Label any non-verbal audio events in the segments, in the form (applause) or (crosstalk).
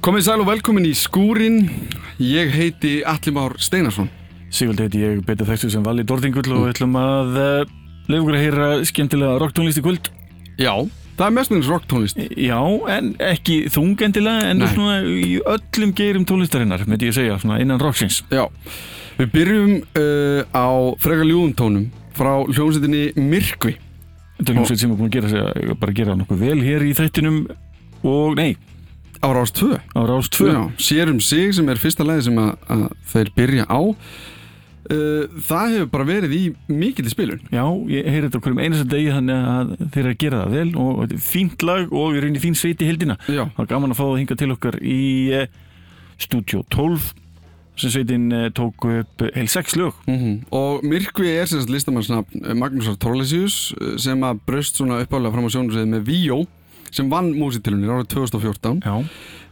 Komið sæl og velkomin í skúrin. Ég heiti Alli Már Steinarsson. Sigvald heiti ég, betur þekktu sem Valli Dordingull og við ætlum að uh, leiða okkur að heyra skemmtilega rocktónlist í kvöld. Já, það er mestmennins rocktónlist. Já, en ekki þungendilega, en Nei. svona í öllum geirum tónlistarinnar, myndi ég segja, svona innan rocksins. Já, við byrjum uh, á frekar ljúðum tónum frá hljómsveitinni Myrkvi. Þetta er hljómsveit sem er búin að gera, bara gera nokkuð vel hér í þættinum og nei, Á Rás 2. á Rás 2. Já, sér um sig sem er fyrsta lagi sem að, að þeir byrja á. Uh, það hefur bara verið í mikill spilun. Já, ég heyri þetta okkur um einasta degi þannig að þeir eru að gera það vel og þetta er fínt lag og við erum í fín sveit í heldina. Já, Það var gaman að fá það hinga til okkar í uh, Studio 12 sem sveitin uh, tók upp heil sex lög. mm og Myrkvi er sem sagt listamannsnafn eh, Magnúsar Torlesius eh, sem að braust svona uppálega fram á sjónusveið með Víó sem vann músitilunir árið 2014 Já.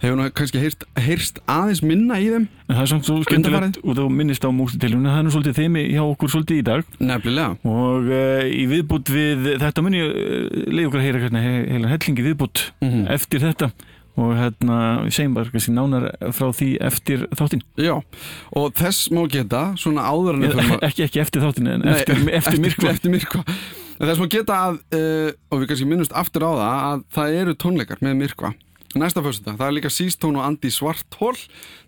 hefur nú kannski heyrst, heyrst aðeins minna í þeim? En það er samt svo skemmtilegt og þú minnist á músitilunum, það er nú svolítið þeimi hjá okkur svolítið í dag. Nefnilega. Og uh, í viðbútt við þetta muni uh, leið okkur að heyra hérna he heila hellingi viðbútt Mhm. eftir þetta. Og hérna við segjum bara kannski nánar frá því eftir þáttinn. Já, og þess má geta svona áður en við Eða, förum að- (laughs) ekki, ekki eftir þáttinn en Nei, eftir, (laughs) eftir myrkva. eftir myrkva En þess má geta að, uh, og við kannski minnumst aftur á það að það eru tónleikar með myrkva. Næsta fyrsta, það er líka Sístón og Andi Svarthól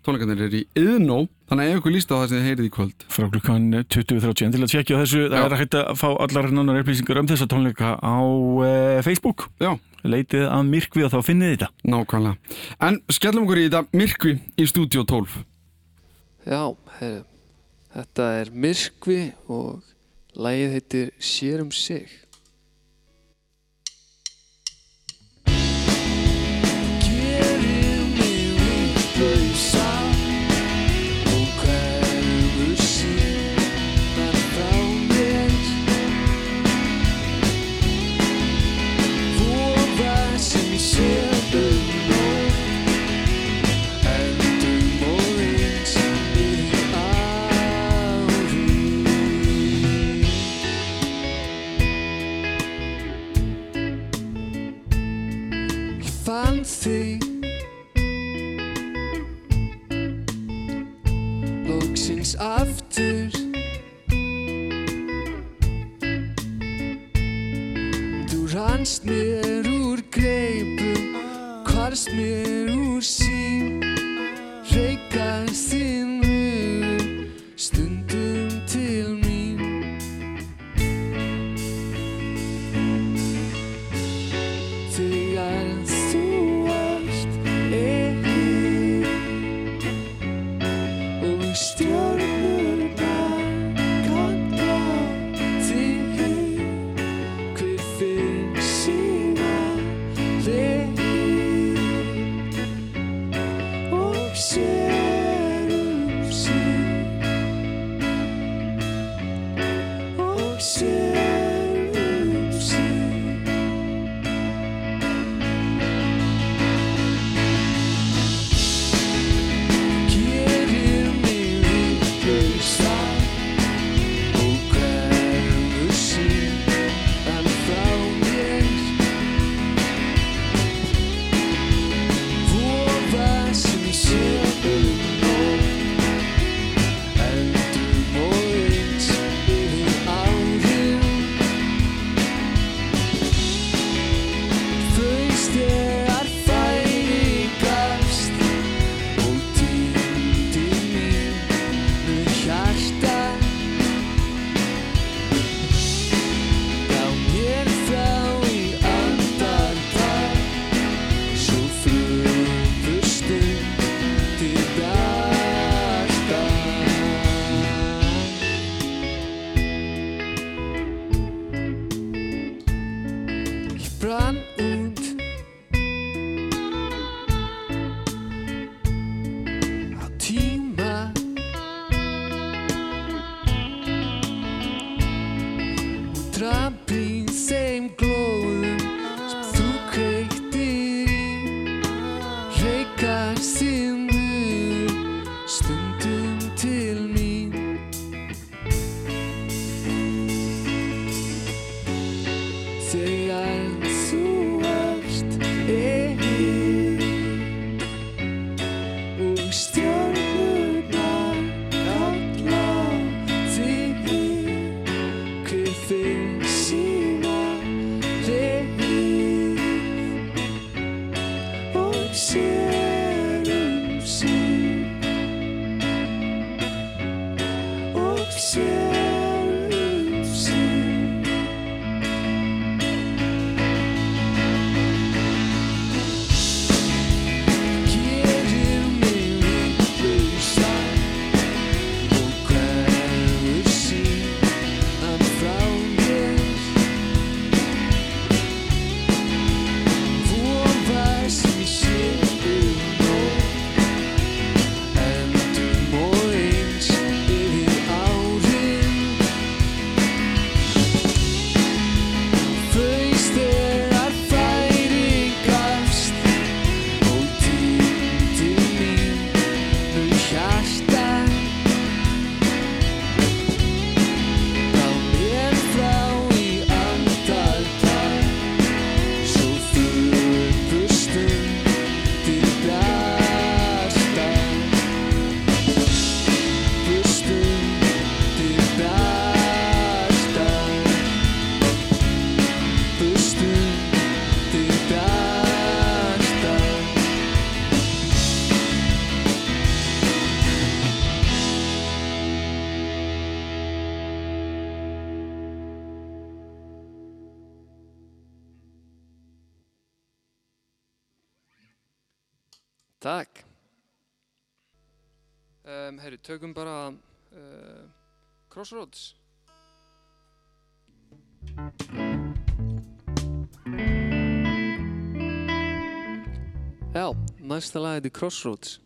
Tónleikarnir eru í Yðnó Þannig að ef ykkur líst á það sem þið heyrið í kvöld. Frá klukkan 20.30 en til að tjekkja á þessu. Það Já. er að hægt að fá allar nánar upplýsingar um þessa tónleika á uh, Facebook. Já, leitið að myrkvi og þá finnið þetta. Nákvæmlega. En skellum okkur í þetta. Myrkvi í stúdíó 12 Já, heyrðu, þetta er Myrkvi og lagið heitir Sér um sig. Aftur. Þú rannst mér úr greipum Hvarst mér úr sín Reykast þinn Og See. við tökum bara uh, Crossroads. Já, næsta lag er Crossroads.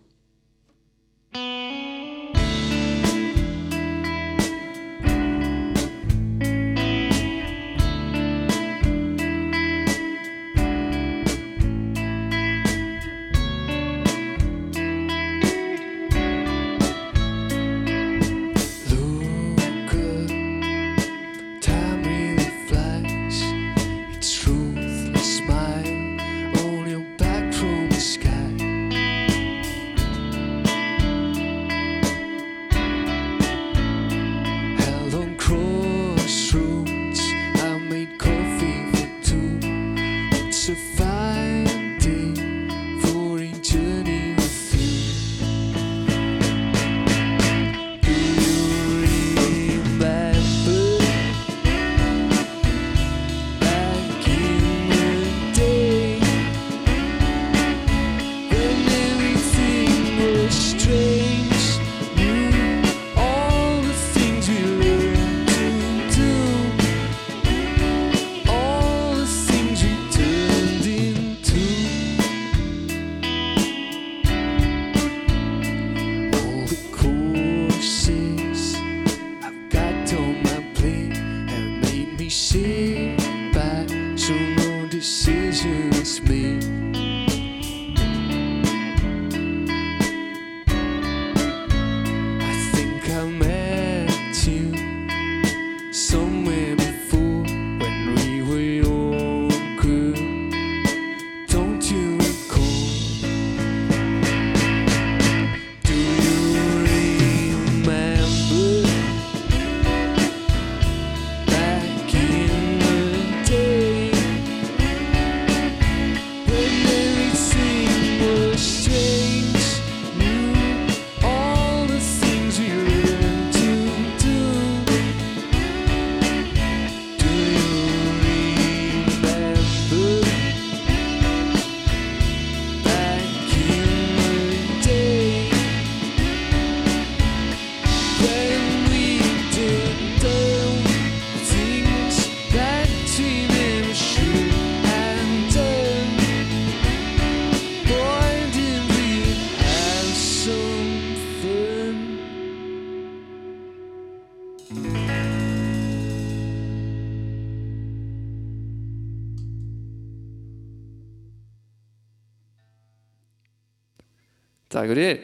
dagur ég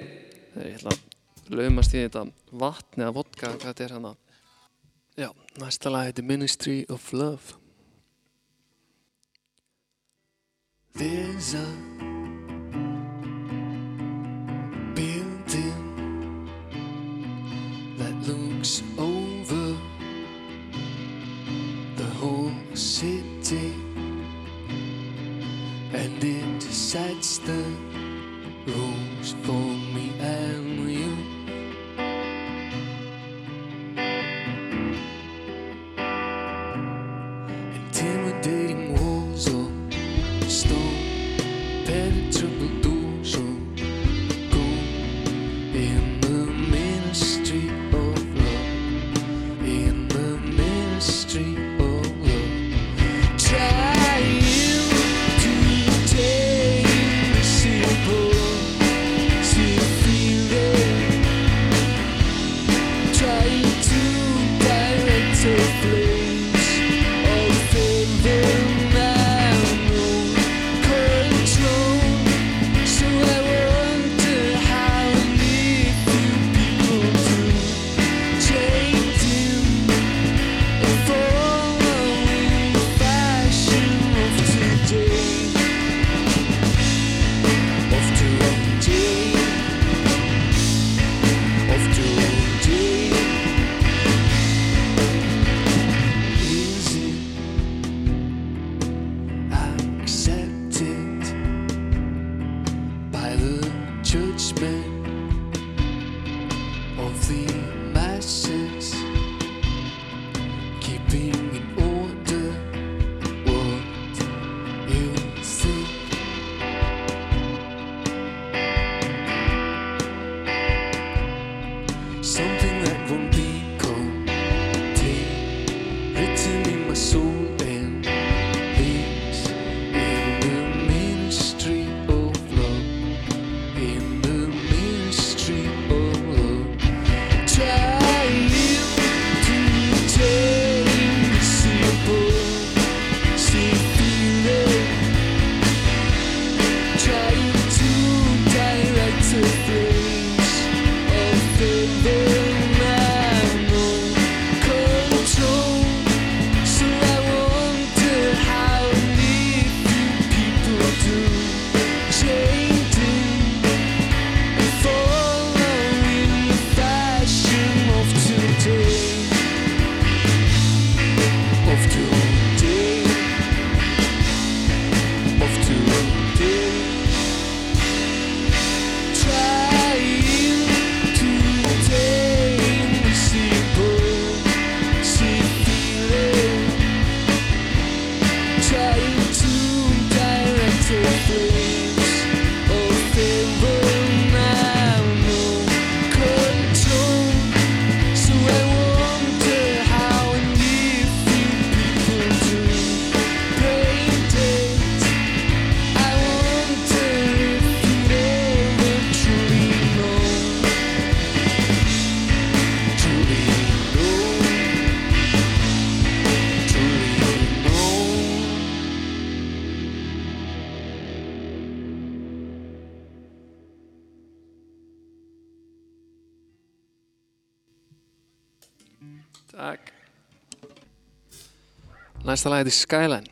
er ég ætla að lögumast í þetta vatn eða vodka, hvað þetta er hann að já, næsta lag heitir Ministry of Love. There's a building that looks over the whole city and it decides the rooms for me and you. Næsta lag heitir Skyline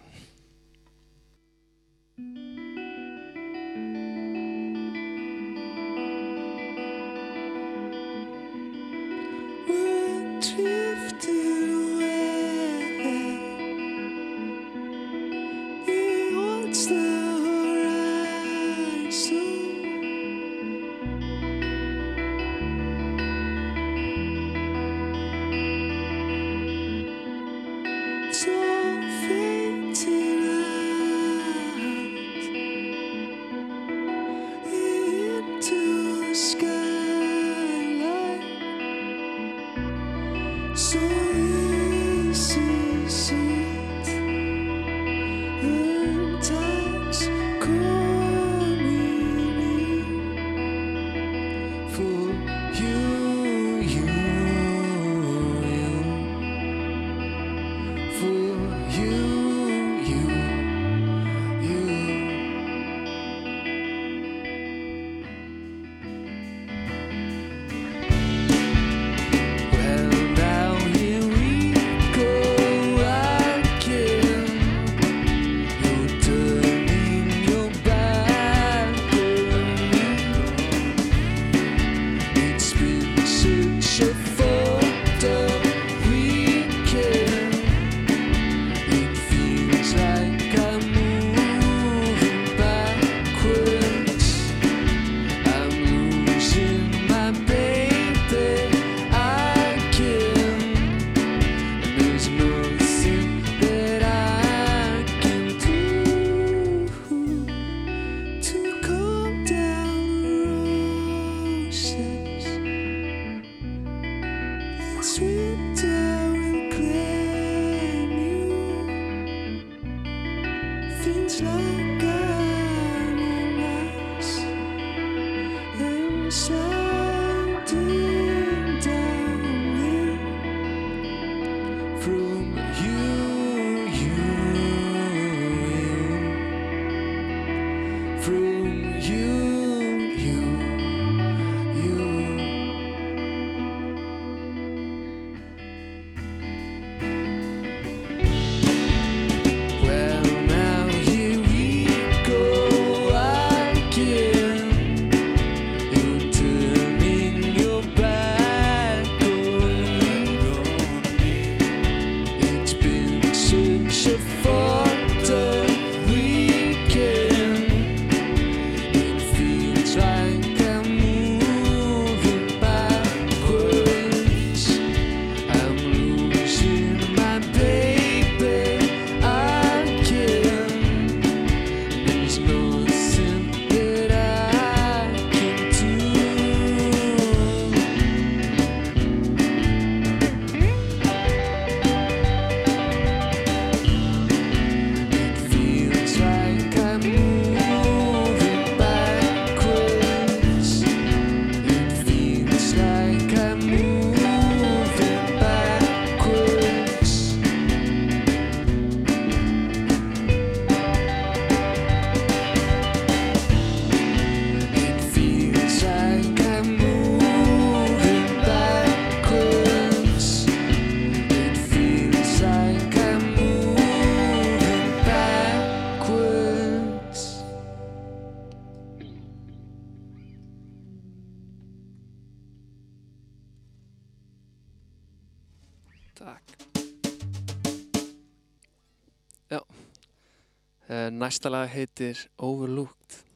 Næsta lag heitir Overlooked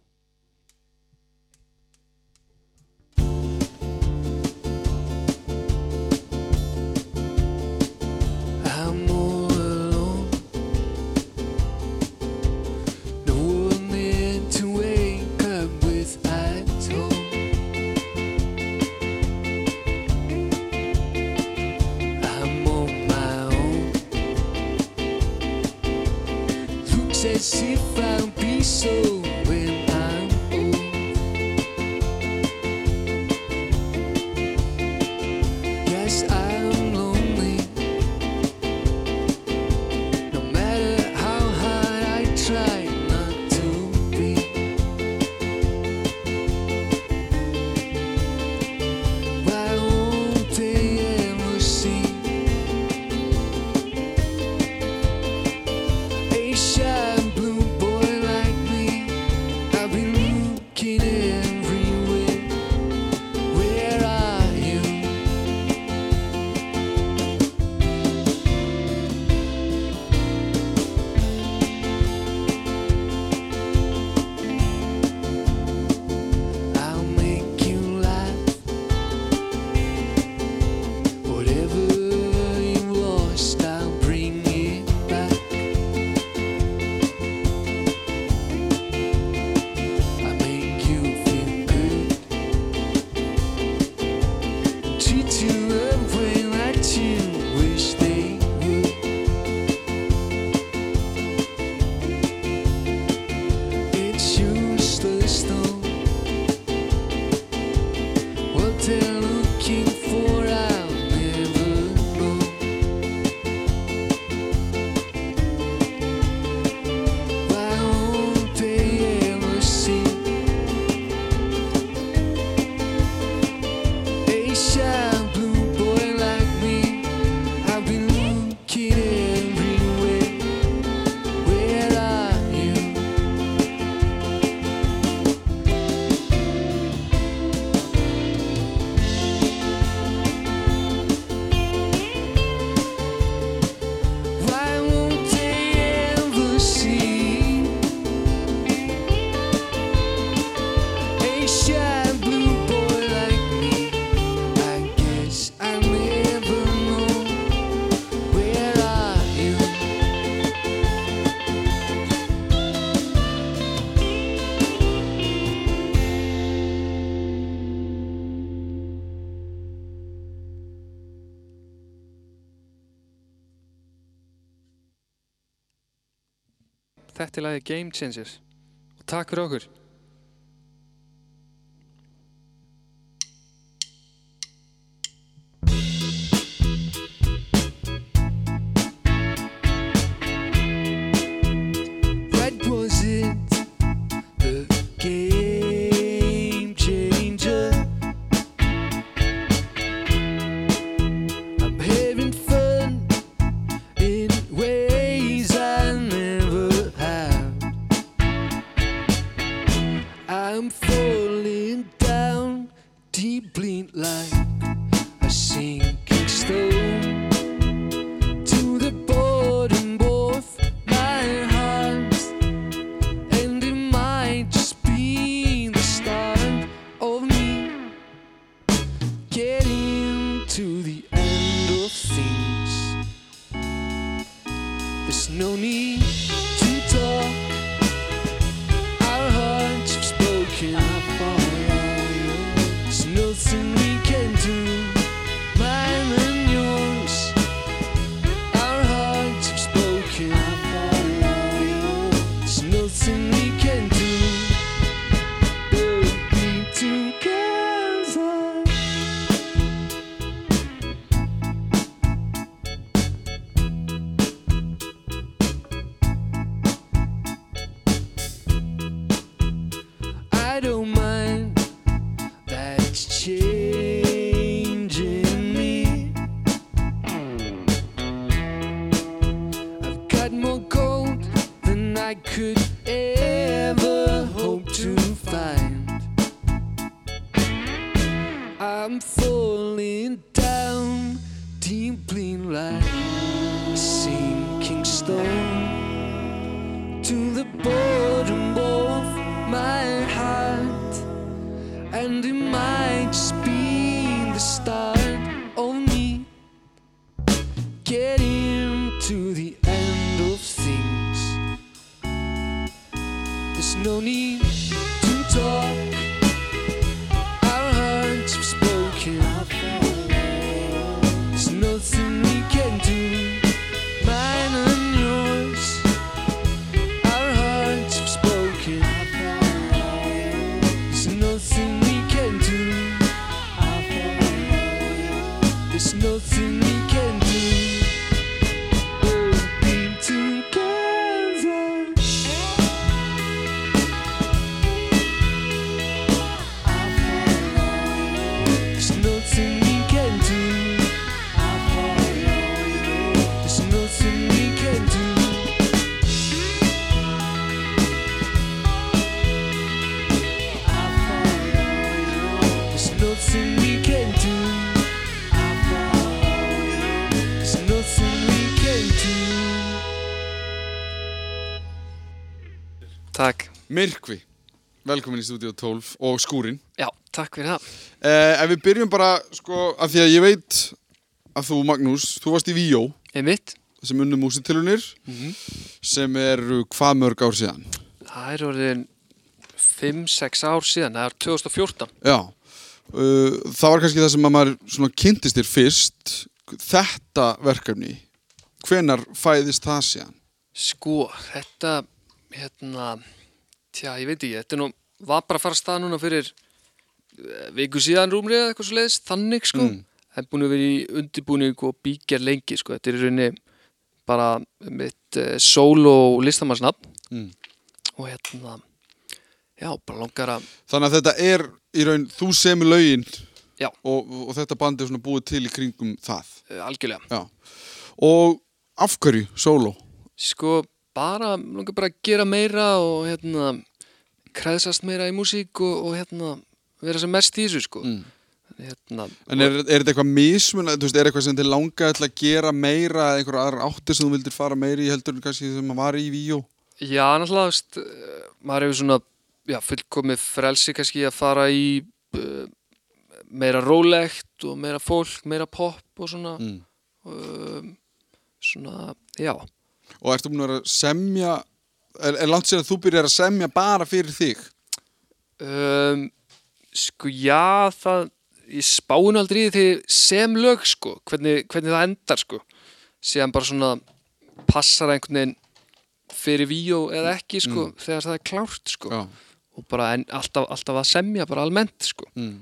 lagið Game Changers. Og takk fyrir okkur 来。Myrkvi, velkomin í stúdíu 12 og skúrin Já, takk fyrir það. Eh, Ef við byrjum bara, sko, af því að ég veit að þú, Magnús, þú varst í Víó. Einmitt. Sem unnum músitilunir sem eru hvað mörg ár síðan? Það er orðin 5-6 ár síðan, það er 2014 Já, uh, það var kannski það sem að maður svona kynntist þér fyrst þetta verkefni. Hvenar fæðist það síðan? Sko, þetta hérna, tja, ég veit ekki þetta nú, var bara að fara að stað núna fyrir eh, viku síðan rúmri eða eitthvað svo leiðis, þannig sko Mm. það er búin að vera í undirbúning og bíkjar lengi sko, þetta er í rauninni bara mitt uh, solo listamannsnafn Mm. og hérna já, bara langar að Þannig að þetta er í raun, þú semur Já. og, og þetta band er svona búið til í kringum það uh, algjörlega, Já. Og af hverju, solo? sko bara, langar bara að gera meira og hérna kreðsast meira í músík og, og hérna vera sem mest í þessu sko Mm. hérna, En er, er þetta eitthvað mismun, er eitthvað sem þið langaði til að gera meira eða einhverja aðra áttir sem þú vildir fara meira í heldur en kannski þegar maður var í Víó? Já, náttúrulega, eh, maður hefur svona, já, fullkomið frelsi kannski að fara í uh, meira rólegt og meira fólk, meira pop og svona, Mm. um, svona, já. Og ertu búin að semja, er, er langt sér að þú byrjar að semja bara fyrir þig? Um, sko, já, það, ég spáinu aldrei því sem lög, sko, hvernig, hvernig það endar, sko. Síðan bara svona passar einhvern veginn fyrir víó eða ekki sko, þegar það er klárt sko. Já. og bara en, alltaf, alltaf að semja bara almennt sko. Mm.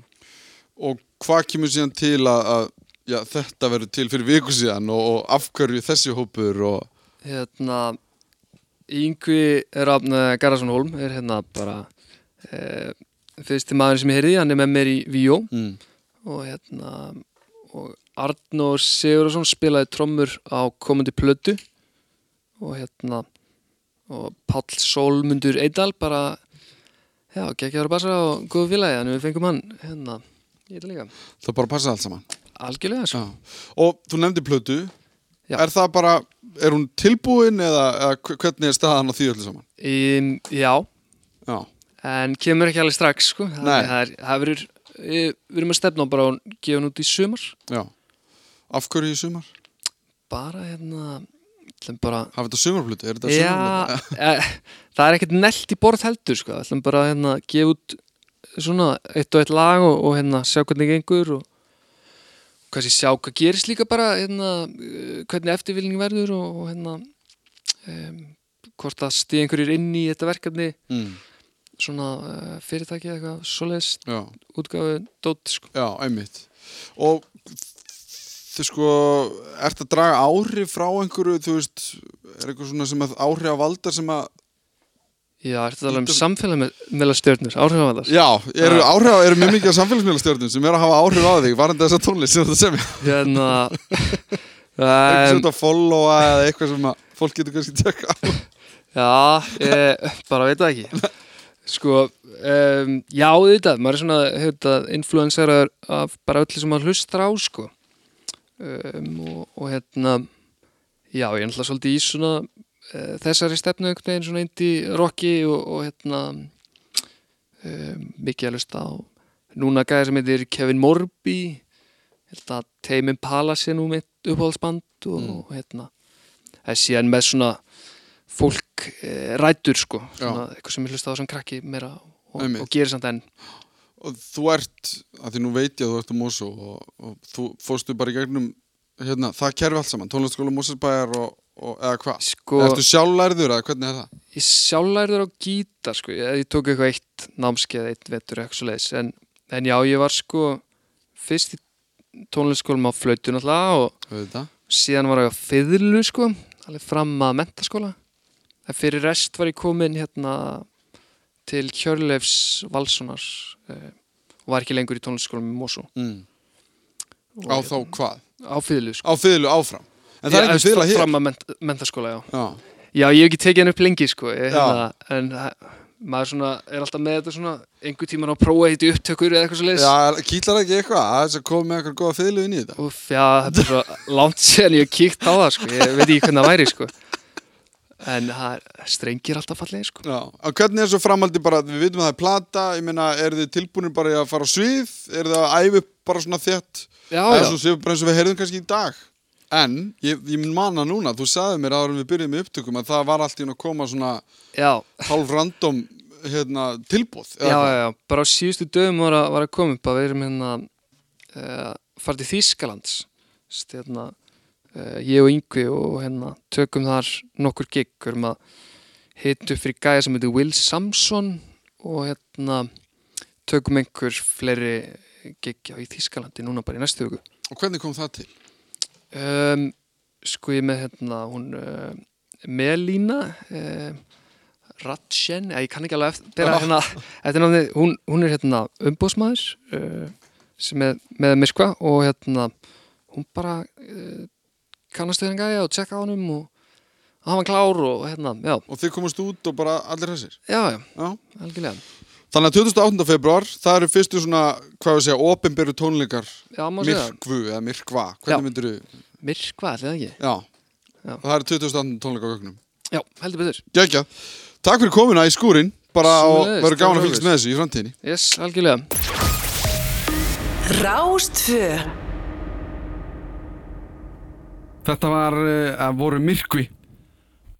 Og hvað kemur síðan til að, að já, þetta verður til fyrir viku síðan og, og af hverju þessi hópur og hérna Yngvi Rafn Garðarsson Holm er hérna bara e, fyrsti maður sem ég heyrði, hann er með mér í víó mm. og hérna og Arnór Sigurðarsson spilaði trommur á komandi plötu og hérna og Páll Sólmundur Eidal bara já, geggjaður að bassa og góðu félagi þannig við fengum hann hérna í þetta líka það bara passa allt saman. algjörlega sko. Já. Og þú nefndi plötu, Já. er það bara, er hún tilbúin eða, eða hv- hvernig er staðan á því öllu saman? um, já, Já. en kemur ekki alveg strax sko. Nei. það, er, það verður við við erum að stefna bara að gefa hann út í sumar Já. Af hverju í sumar? bara hérna bara Hafa þetta sumarplötu? Er þetta Já, sumarplötu? e, það er ekkert nelt í borð heldur sko. Það ætlum bara að hérna, gefa út svona eitt og eitt lag og, og hérna, sjá hvernig gengur og kannski sjá hvað gerist líka bara hérna, eh, hvernig eftirvilning verður og, hérna um, hvort það stíð einhverjir inn í þetta verkefni Mm. svona uh, fyrirtæki eða eitthvað svoleiðis Já. útgáfu dót sko. Já, einmitt. Og þið sko, ert að draga áhrif frá einhverju, þú veist, er eitthvað svona sem að áhrif að valda sem að, Já, er þetta alveg um Ítum- samfélag með, með stjörnur, áhrifavaldar já, eru Já. áhrif, eru mjög mikið af samfélagsmiðlastjórnum sem eru að hafa áhrif á þig, varandi þessa tónlist sem þetta semja. Hérna (laughs) Eitthvað sem þetta followa eða eitthvað sem að fólk getur kannski tjekka á. Já, ég bara veit það ekki Sko, um, já þetta, maður er svona hefða, influenseraður af bara öllu sem maður hlustar á sko um, og, og hérna já, ég er náttúrulega svolítið í svona þessari stefnu einhvern veginn svona indie rocki og, og hérna um, mikið að hlusta á. Núna gæði sem heitir Kevin Morby að Tame Impala sé nú mitt uppáhaldsband og, Mm. og hérna það sé hann með svona fólk e, rætur sko svona, eitthvað sem ég hlusta á sem krakki meira og, og gerir samt enn. Og þú ert, að því nú veit ég að þú ert á Mosó og, og þú fórstu bara í gegnum, hérna, það kerfi allt saman, tónlistskóla Mosesbæjar og, og, eða hvað? sko, Ertu sjálflærður eða hvernig er það? ég sjálflærður á gítar sko, ég, ég tók eitthvað eitt námskeið eitt vetur eitthvað svo leiðis en, en já, ég var sko fyrst í tónlistskólum á flautu náttúrulega og síðan var ég á fiðlu sko alveg fram að mentaskóla en fyrir rest var ég komin hérna til Hjörleifs Valssonar eh, og var ekki lengur í tónlistskólum í Mosó Mm. Á hérna- þá hvað? á fiðlu sko Á fiðlu áfram. En það er ekki fiðla hér. fram að ment, mentaskóla, já Já. Já, ég hef ekki tekið hann upp lengi sko ég, Já. hérna, en það- maður svona er alltaf með þetta svona einhver tíman á prófa hitt í upptökur eða eitthvað svo leiðis Já, kýtlar ekki eitthvað að þess að koma með eitthvað góða fiðlu inn í þetta? Úf, já, þetta er svo langt síðan ég hef kíkt á það sko, ég veit ekki hvernig það væri sko en það er strengir alltaf fallegi sko Já. Og hvernig er svo framaldi bara, við vitum að það er plata, ég meina, eru þið tilbúinir bara að fara á svið? Eru þið að upp bara svona þétt? Já, já, svo séu bara eins og við heyrðum kannski í dag. En, ég, ég manna núna, þú sagði mér áður en við byrjuðum í upptökum að það var allt í að koma svona hálf random hérna, tilbúð. já, já, já, bara á síðustu dögum var að, var að koma upp að við erum hérna uh, farið til Þýskalands. Hérna, uh, ég og Yngvi og hérna tökum þar nokkur gig. Við erum að hitu fyrir gæja sem heitir Will Samson og hérna tökum einhver fleiri gig á í Þýskalandi núna bara í næstu hugu Og hvernig kom það til? Um, sko ég með hérna hún uh, Melína uh, Ratchen ég kann ekki alveg eftir, Ah. hérna, námið, hún, hún er hérna umbóðsmaður er með myrkva og hérna hún bara kannast við hann gæja og tjekka á og og hann var klár og hérna, já, Og þið komast út og bara allir þessir? já, já, Já. algjörlega Þannig að 28. februar, það eru fyrstu svona, hvað við segja, opinberu tónleikar já, má segja, það. myrkvu eða myrkva. Já. Hvernig myndir þú? myrkva, ætli það ekki Já. Já. Það eru 28. tónleika á gögnum. já, heldur betur, Gækja. Takk fyrir komuna í skúrin. Bara og Sömuleiðis, verður gaman takk að fylgst fyrir. með þessu í framtíðinni. yes, algjörlega Rástfö Þetta var, uh, voru myrkvi Eh,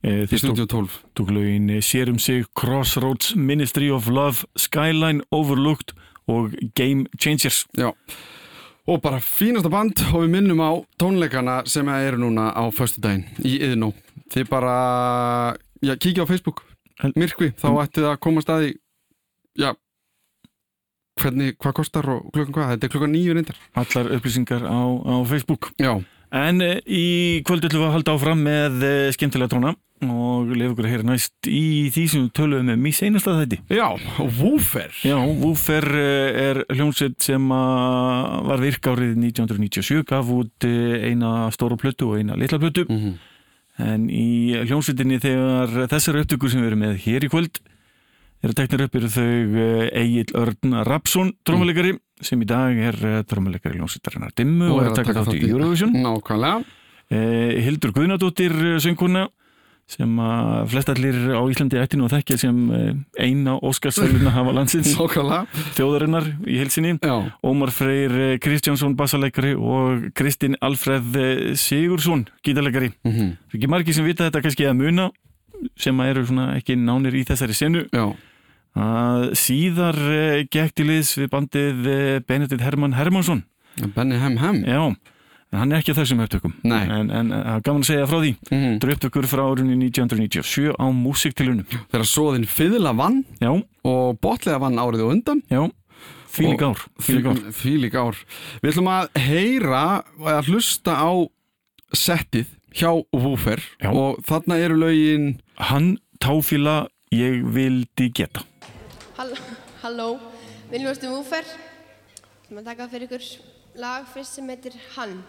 Þeir tók, Studio 12. tók lögin eh, Sér um sig, Crossroads, Ministry of Love, Skyline, Overlooked og Game Changers. Já. Og bara fínasta band og við minnum á tónleikana sem eru núna á föstudaginn í Iðnó. Þið bara já, kíkja á Facebook Myrkvi, þá ætti það að koma staði já hvernig, hvað kostar og klukkan hvað þetta er klukkan nýju reyndar allar upplýsingar á, á Facebook já, En eh, í kvöld ætlum við að halda áfram með eh, skemmtilega tóna og lefa ykkur að heyra næst í því sem við töluðum um í seinasta þætti. já, Woofer Já, Woofer eh, er hljómsveit sem var virk árið 1997, gaf út eina stóra plötu og eina litla plötu mm -hmm. en í hljómsveitinni þegar þessar upptökur sem við erum með hér í kvöld eru teknir upp eru þau Egil Örn Rapsson trómuleikari sem í dag er trómuleikari hljómsveitarinnar Dimmu og, er að taka þátt í Eurovision. Nákvæmlega. Eh, Hildur Guðnadóttir sönguna sem að flestallir á Íslandi ættinu og þekkja sem eh, eina Óskarsvæluna hafa landsins. (laughs) Þjóðarinnar í helsinni Ómar Freyr eh, Kristjánsson bassaleikari og Kristinn Alfreð eh, Sigursson gítarleikari. Mm er ekki margir sem vita þetta kannski að muna sem að eru svona ekki nánir í þessari senu. Já síðar eh, gekk til liðs við bandið eh, Benedikt Hermann Hermansson Benny Hem Hem? Já, en hann er ekki þessum upptökum. Nei. en, en eh, gaman að segja frá því. Mm eru upptökur frá árunni 1997 á músiktilunum. þegar svoðin Fiðla vann Já, og Botlega vann árið og undan. Já, fílík ár, fílík ár. Fílík ár. Við ætlum að heyra að hlusta á settið hjá Woofer og þarna eru lögin Hann táfíla ég vildi geta. Hall Halló, viljumstu múfer? Þú maður taka fyrir ykkur lag fyrst sem heitir Hann.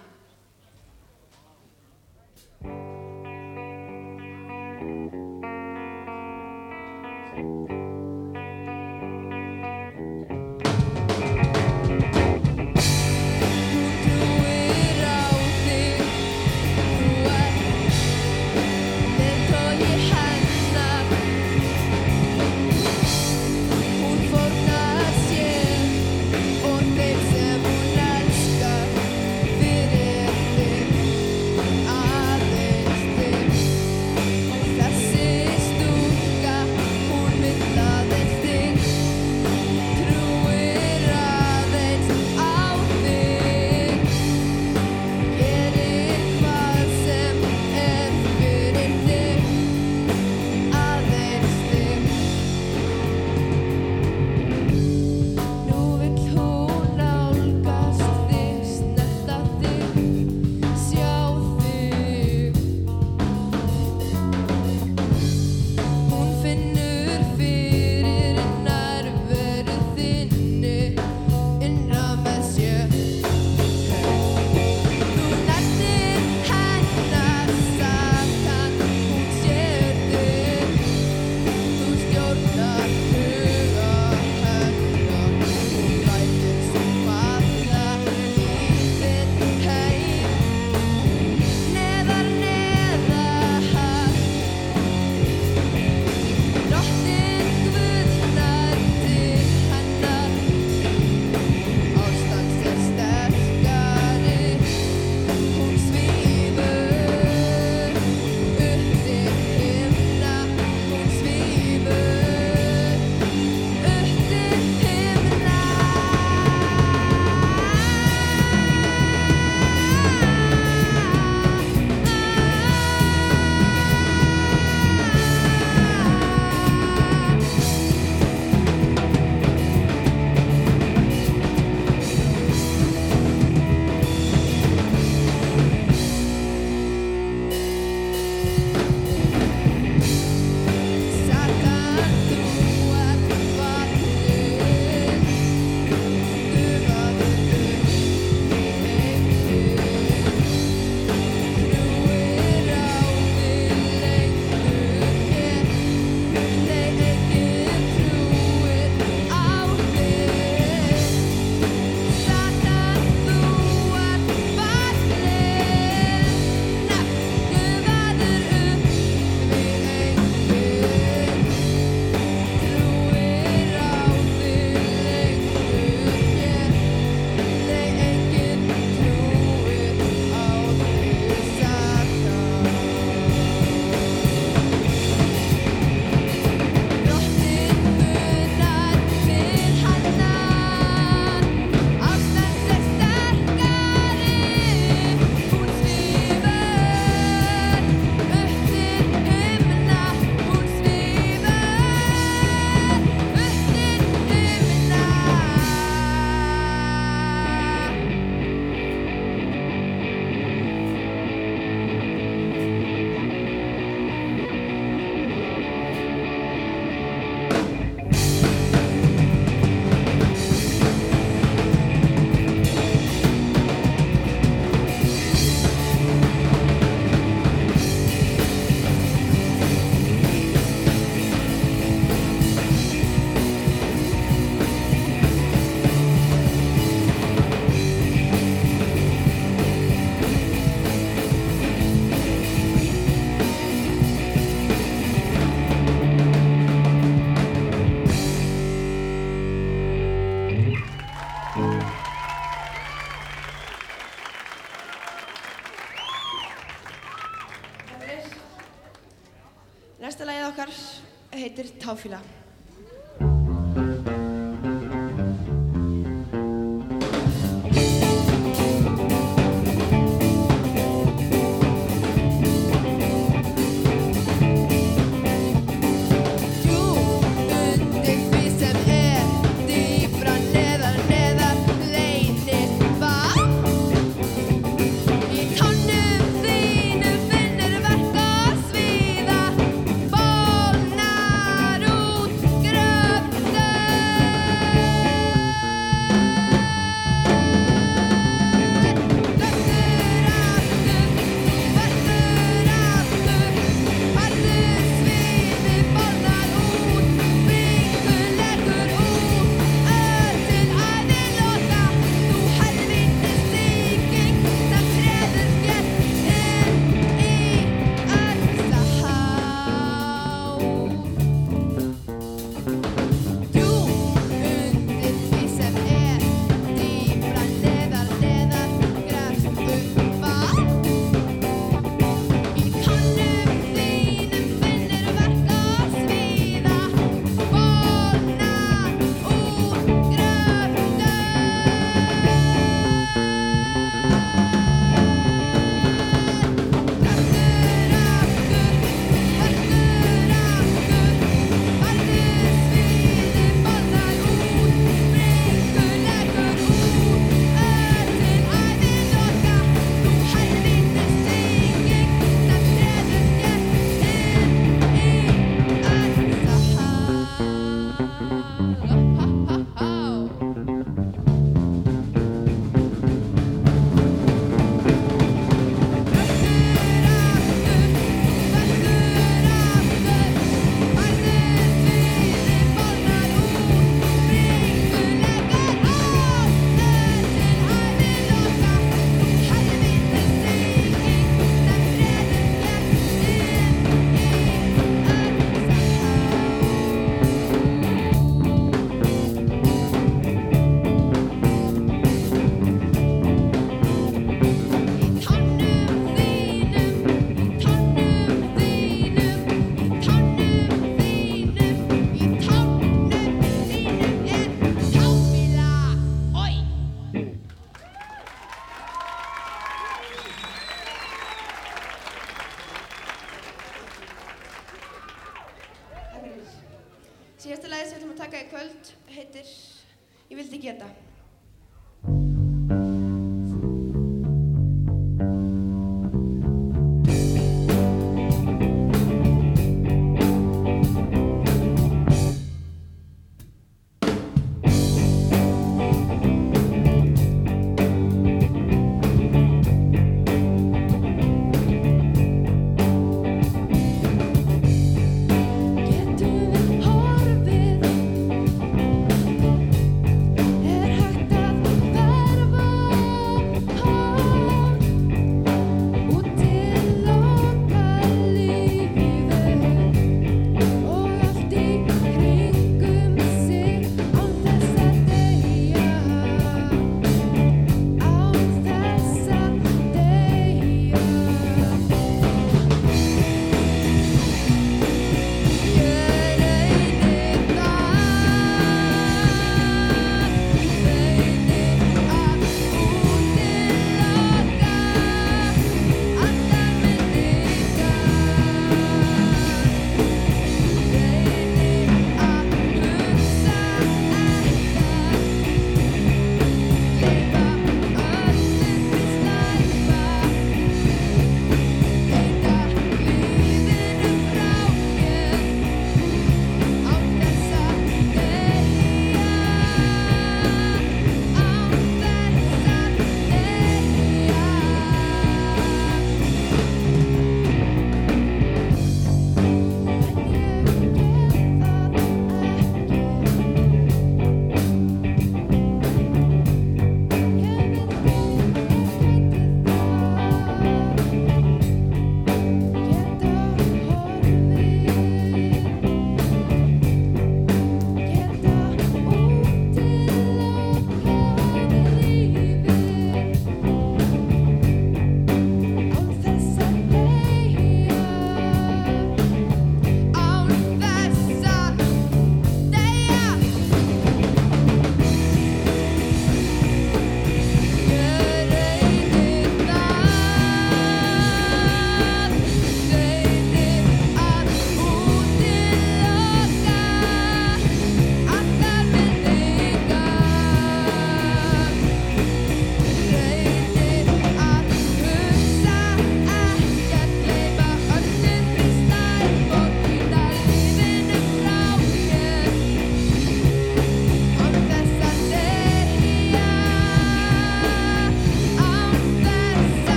Heitir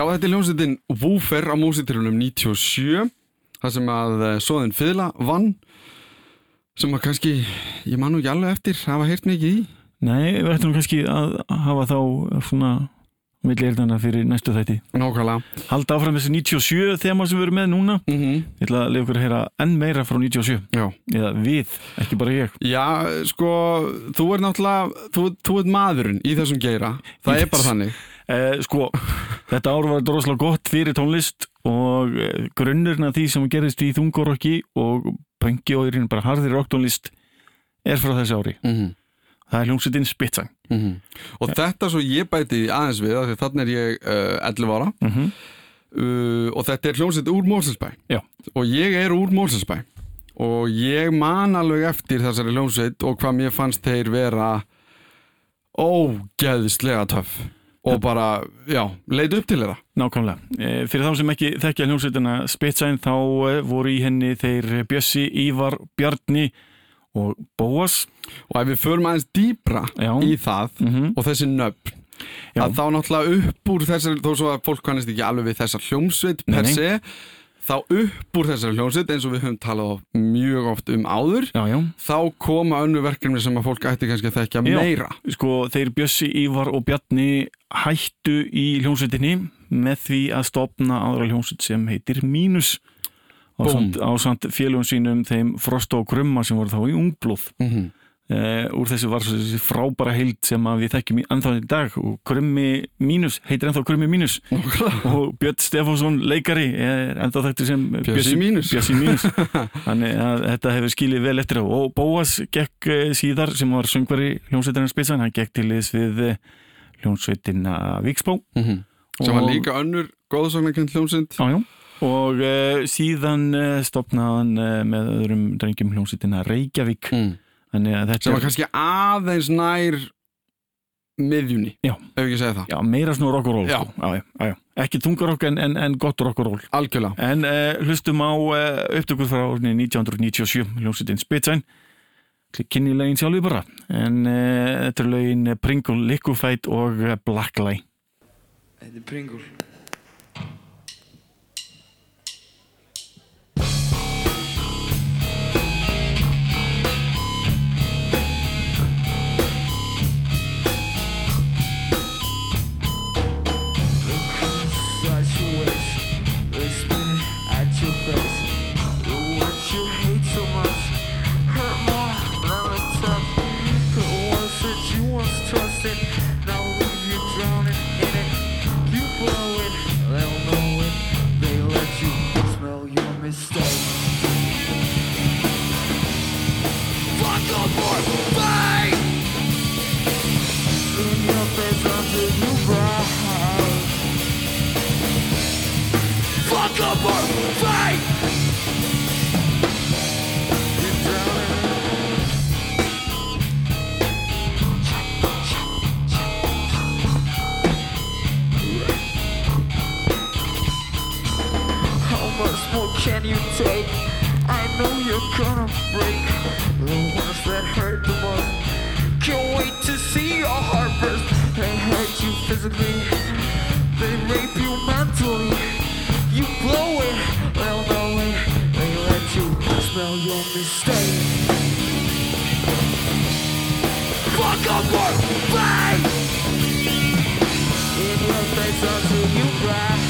Já, þetta er hljómsveitin Woofer á músitrunum 97 það sem að eh, Soðin Fyðla vann sem að kannski, ég man nú ekki alveg eftir hafa heyrt mikið í. Nei, við ættum kannski að hafa þá svona milli eirðana fyrir næstu þætti. Nákvæmlega. Halda áfram þessi 97 þema sem við erum með núna. Mm -hmm. Ég ætla að leiða okkur að heyra enn meira frá 97 Já. Eða við, ekki bara ég. Já, sko, þú er náttúrulega þú, þú ert maðurinn í þessum geira. Það Yes. er bara þannig eh, Sko, þetta ár var droslega gott fyrir tónlist og eh, grunnurinn af því sem gerist í þungorokki og pöngi og raun bara harðir rocktónlist er frá þessi ári. Mm -hmm. Það er hljómsveitin Spitsang. Og þetta svo ég bæti aðeins við að þannig er ég uh, 11 ára. Mm -hmm. uh, og þetta er hljómsveit úr Mórselsbæ Já. og ég er úr Mórselsbæ og ég man alveg eftir þessari hljómsveit og hvað mér fannst þeir vera ógeðslega töff og bara, já, leit upp til þeirra Nákvæmlega. Eh, Fyrir þá sem ekki þekkja hljómsveitina Spitsæn þá eh, voru í henni þeir Bjössi, Ívar, Bjarni og Bóas. og ef við förum aðeins dýbra Já. í það Mm og þessi nöfn að þá náttúrulega upp úr þessari þó svo að fólk kannast ekki alveg við þessar hljómsveit per se þá upp úr þessari hljómsveit eins og við höfum talað of- mjög oft um áður Já, já. þá koma önnu verkefni sem að fólk ætti kannski að þekkja Já. meira Sko, þeir Bjössi, Ívar og Bjarni hættu í hljómsveitinni með því að stopna aðra hljómsveit sem heitir Mínus á samt, félugum sínum þeim Frosta og Grumma sem voru þá í Ungblóð. mm -hmm. Uh, úr þessu var þessi frábæra heild sem við þekkjum ennþá í dag og Krummi Mínus, heitir ennþá Krummi Mínus og Björn Stefánsson leikari er ennþá þekktur sem Bjössi Mínus. Mínus. (laughs) þannig að þetta hefur skilið vel eftir á og Bóas gekk uh, síðar sem var söngvari hljómsveitarinn Spitsan, hann gekk til liðs við uh, hljómsveitina Víksbó sem var líka önnur góðsagnakent hljómsveit já, já. og uh, síðan uh, stopnaði hann uh, með öðrum drengjum hljómsveitina Reykjavík mm. Þannig að þetta sem var kannski aðeins nær miðjunni, Já. ef ekki segja það. Já, meira svona rock and roll Já. sko. Ekki þungarokk en, en, en gott rock and roll. Algjörlega. En uh, hlustum á uh, upptökur frá árni 1997 hljómsveitin Spitsæn. Kynni lögin sjálfur bara. En uh, þetta er lögin Pringle, Liquefied og eh, Blacklight Þetta er Pringle Fuck up fight! How much more can you take? I know you're gonna break. The ones that hurt the most. Can't wait to see your heart burst. They hurt you physically. They rape you mentally You blow it, know it They let you smell your mistake. Fuck up or fight In your face until you cry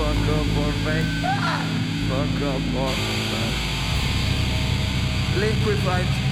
fuck up or fake. Fuck up or fake. Liquefied.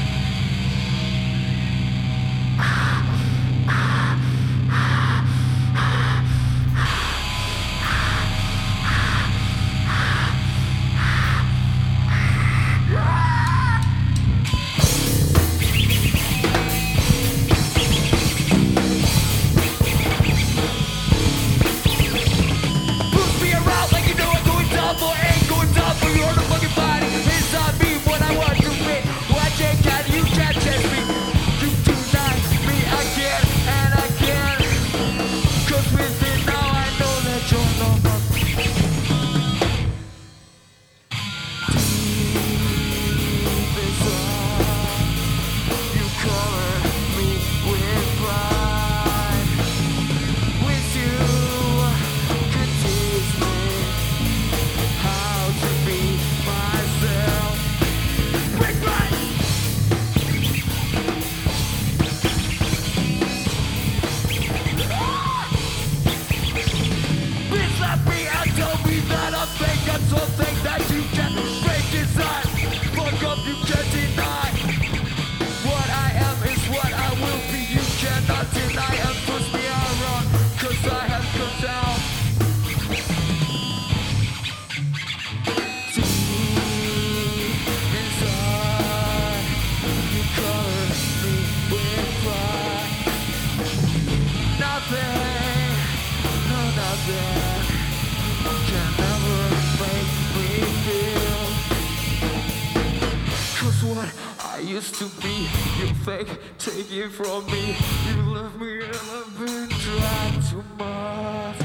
fake, take it from me. You love me and I've been tried too much.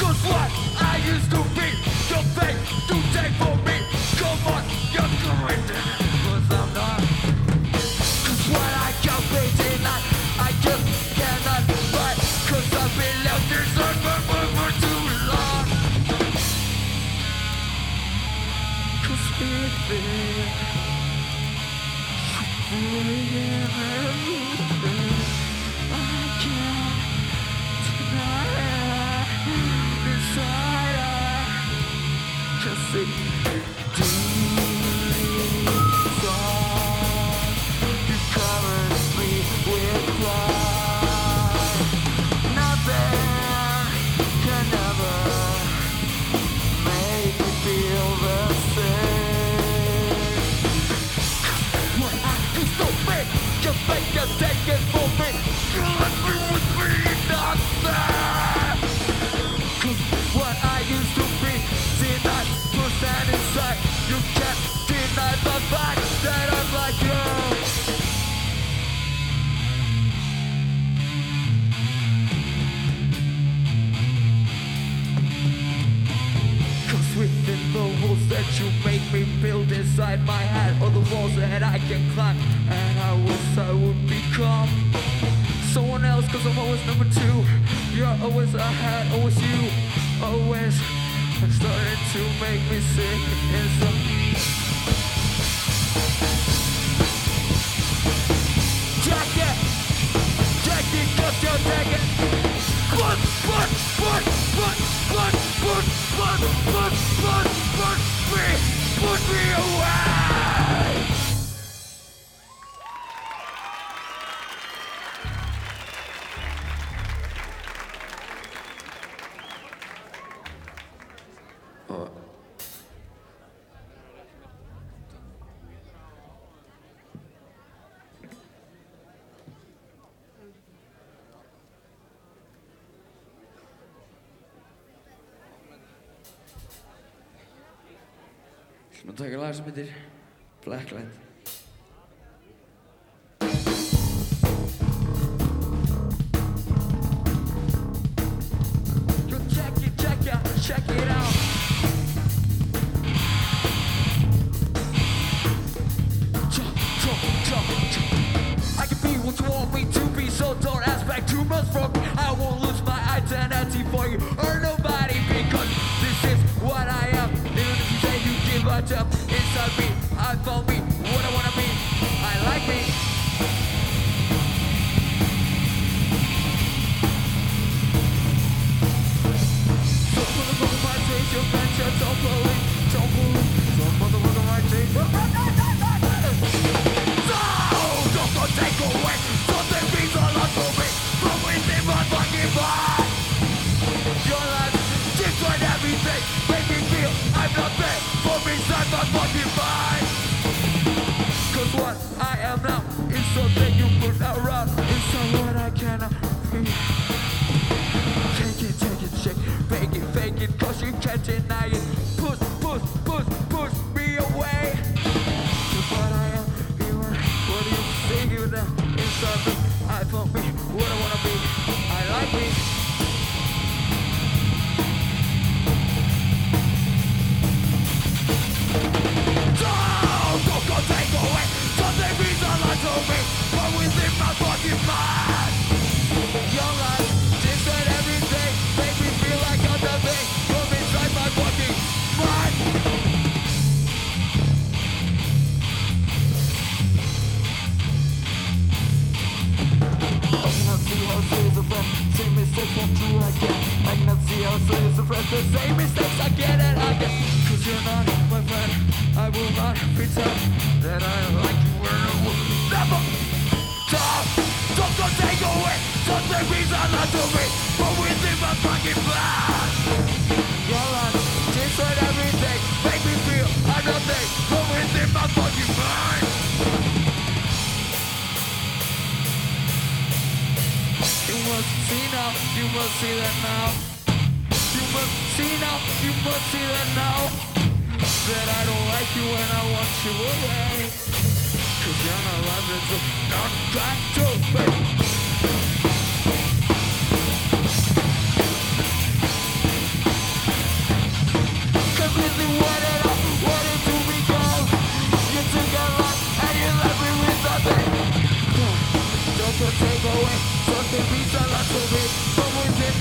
Cause what I used to be, you're fake to take for me. Come on, you're going within the walls that you make me build inside my head Or the walls that I can climb. And I wish I would become someone else Cause I'm always number two. You're always ahead, always you Always. Starting to make me sick inside. Put me away! lag sem heitir Blacklight. I for me, what I wanna be. I like me. Don't, go take away something means a to me, but within my fucking mind. Do again. I cannot see how serious a friend, the same mistakes again and again. Cause you're not my friend, I will not pretend that I like you and I will never stop. Don't go take away something means a lot to me, but within my fucking blood. Your life, different everything, see now, you must see that now. You must see now, you must see that now. That I don't like you and I want you away. Cause you're not loving so not trying to be. To. You took and you left me with nothing. Don't go take away something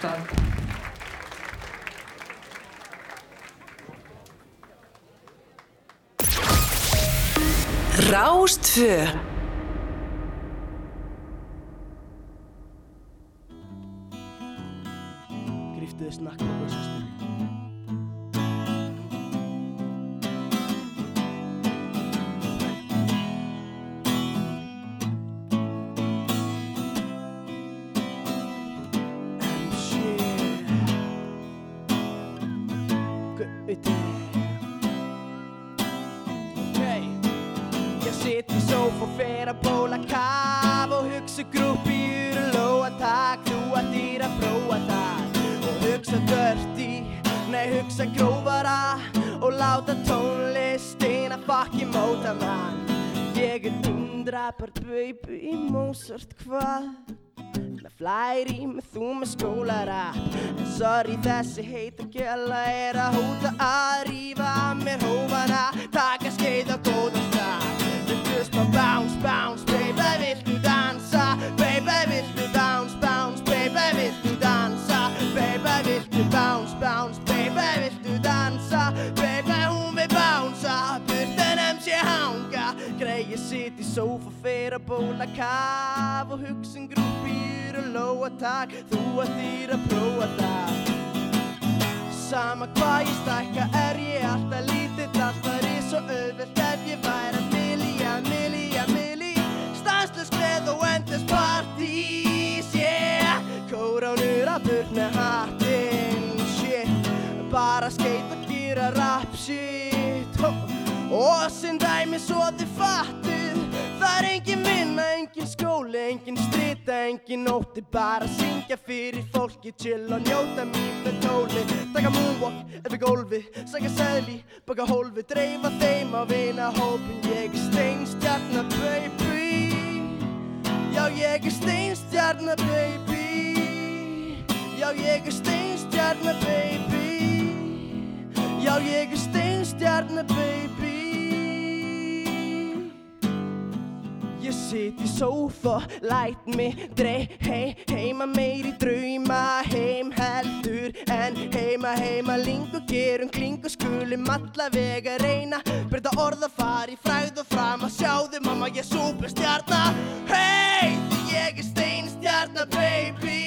Tack. Rástfö Gríftuði snakka og sýstur undrabart baby Mozart hvað? Með flæri með þú með skólarapp En sorry þessi heita gæla er að hóta að rífa af mér hófana. Taka skeið á góðan stað. Viltu smá bounce, bounce, baby, viltu dansa? Baby, viltu bounce, bounce, baby, viltu dansa? Baby, viltu bounce, bounce, baby, viltu dansa? Baby, hún vil bounce, burtan em sé hanga. Greið sitt í fer að bóla kaf Og hugsun grúpir og lóa takk Þú ættir að prófa það. Sama hvað ég stækka er ég alltaf lítill Alltaf rís og auðvelt ef ég væri að milja, milja, milli Stanslös gleð og endless partís, yeah Kóránur að burt með hattinn, shit Bara skeit og gera rap shit. Og sem dæmi svo þið fattið engin strita, engin nótti Bara syngja fyrir fólki, chill og njóta mín með tóli Taka moonwalk yfir gólfi, sækja seðli, baka hólfi Dreifa þeim á vina hópin, ég er steinstjarna baby. Já ég er steinstjarna baby. Já ég er steinstjarna baby. Já ég er steinstjarna baby Ég sit í sófa, læt mig drey hei, heima meiri drauma heim heldur en heima heima lingu gerum klingu skulum alla vega reyna. Breyta orða fari fræð og fram að sjáðu mamma ég er superstjarna. Hei því ég er steinstjarna baby.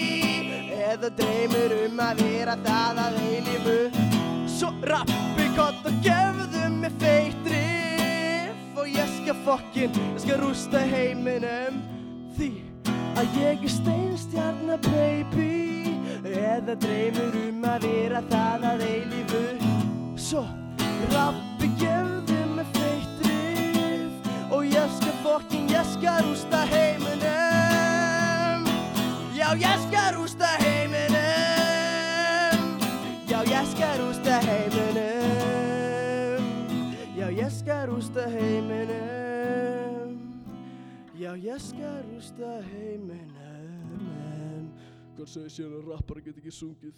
Eða dreymur um að vera það að eilífu. Svo rappi gott og gefðu mig feitt fokkin, ég skal rústa heiminum. Því að ég er steinstjarna baby. Eða dreymur um að vera það að eilífu. Svo rappi gefðu mig feitt riff og ég skal fokkin, ég skal rústa heiminum. Já ég skal rústa heiminum. Já ég skal rústa heiminum. Já ég skal rústa heiminum já ég skal rústa heiminum Hvað segir sér að rappara get ekki sungið?